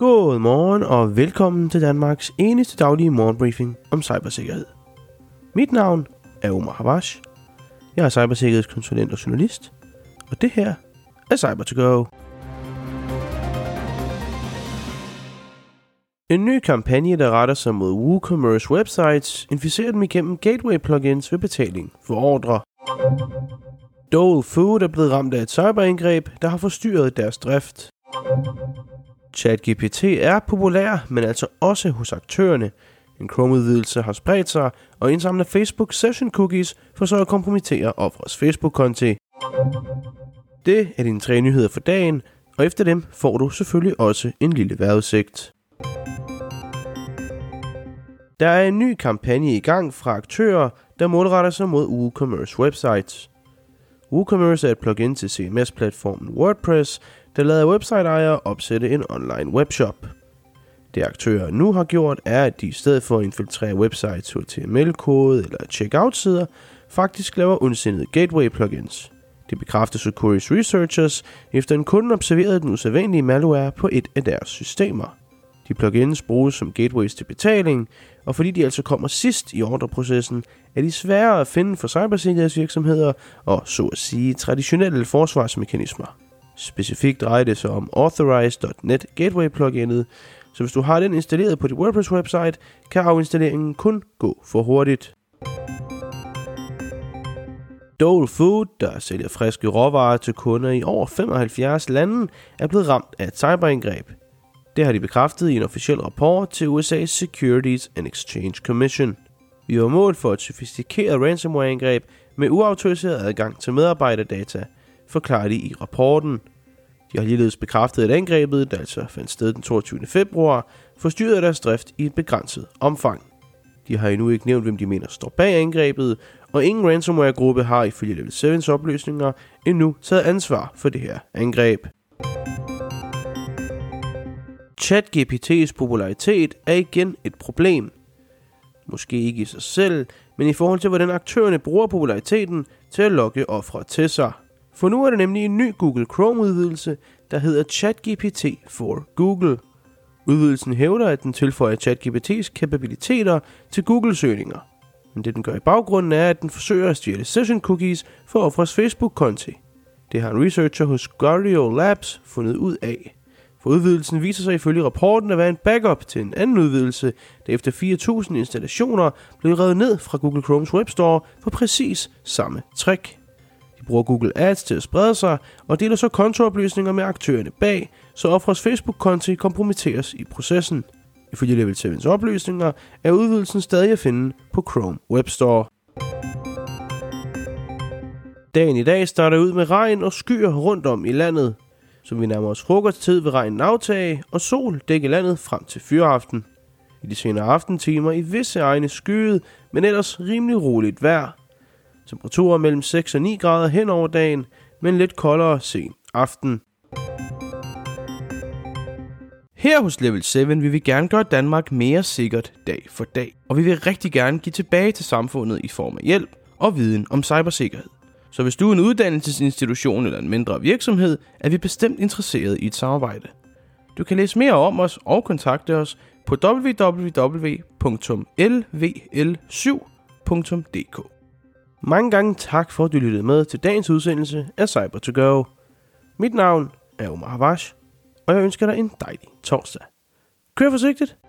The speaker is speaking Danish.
God morgen og velkommen til Danmarks eneste daglige morgenbriefing om cybersikkerhed. Mit navn er Omar Havash. Jeg er cybersikkerhedskonsulent og journalist, og det her er Cyber to Go. En ny kampagne, der retter sig mod WooCommerce websites, inficerer dem igennem gateway plugins ved betaling for ordre. Dole Food er blevet ramt af et cyberangreb, der har forstyrret deres drift. ChatGPT er populær, men altså også hos aktørerne. En Chrome-udvidelse har spredt sig, og indsamler Facebook Session Cookies for så at kompromittere offerets Facebook-konti. Det er dine tre nyheder for dagen, og efter dem får du selvfølgelig også en lille vejrudsigt. Der er en ny kampagne i gang fra aktører, der målretter sig mod WooCommerce websites. WooCommerce er et plugin til CMS-platformen WordPress, der lader websiteejere opsætte en online webshop. Det aktører nu har gjort, er, at de i stedet for at infiltrere websites HTML-kode eller checkout-sider, faktisk laver ondsindede gateway-plugins. Det bekræftes af Curious Researchers, efter en kunde observerede den usædvanlige malware på et af deres systemer. De plugins bruges som gateways til betaling, og fordi de altså kommer sidst i ordreprocessen, er de sværere at finde for cybersikkerhedsvirksomheder og så at sige traditionelle forsvarsmekanismer. Specifikt drejer det sig om Authorize.net Gateway pluginet, så hvis du har den installeret på dit WordPress website, kan afinstalleringen kun gå for hurtigt. Dole Food, der sælger friske råvarer til kunder i over 75 lande, er blevet ramt af et cyberangreb. Det har de bekræftet i en officiel rapport til USA's Securities and Exchange Commission. Vi var mål for et sofistikeret ransomware-angreb med uautoriseret adgang til medarbejderdata, forklarer de i rapporten. De har ligeledes bekræftet, at angrebet, der altså fandt sted den 22. februar, forstyrrede deres drift i et begrænset omfang. De har endnu ikke nævnt, hvem de mener står bag angrebet, og ingen ransomware-gruppe har ifølge Level 7's oplysninger endnu taget ansvar for det her angreb. ChatGPT's popularitet er igen et problem. Måske ikke i sig selv, men i forhold til, hvordan aktørerne bruger populariteten til at lokke ofre til sig. For nu er der nemlig en ny Google Chrome-udvidelse, der hedder ChatGPT for Google. Udvidelsen hævder, at den tilføjer ChatGPT's kapabiliteter til Google-søgninger. Men det den gør i baggrunden er, at den forsøger at stjæle session cookies for offres Facebook-konti. Det har en researcher hos Guardio Labs fundet ud af. For udvidelsen viser sig ifølge rapporten at være en backup til en anden udvidelse, der efter 4.000 installationer blev revet ned fra Google Chromes Web Store for præcis samme trick. Bruger Google Ads til at sprede sig og deler så kontooplysninger med aktørerne bag, så offres Facebook-konti kompromitteres i processen. Ifølge Level 7's oplysninger er udvidelsen stadig at finde på Chrome Web Store. Dagen i dag starter ud med regn og skyer rundt om i landet. Som vi nærmer os frokosttid vil regnen aftage, og sol dække landet frem til fyraften. I de senere aftentimer i visse egne skyet, men ellers rimelig roligt vejr. Temperaturer mellem 6 og 9 grader hen over dagen, men lidt koldere sen aften. Her hos Level 7 vil vi gerne gøre Danmark mere sikkert dag for dag, og vi vil rigtig gerne give tilbage til samfundet i form af hjælp og viden om cybersikkerhed. Så hvis du er en uddannelsesinstitution eller en mindre virksomhed, er vi bestemt interesseret i et samarbejde. Du kan læse mere om os og kontakte os på www.lvl7.dk. Mange gange tak for, at du lyttede med til dagens udsendelse af Cyber to Go. Mit navn er Omar Havash, og jeg ønsker dig en dejlig torsdag. Kør forsigtigt!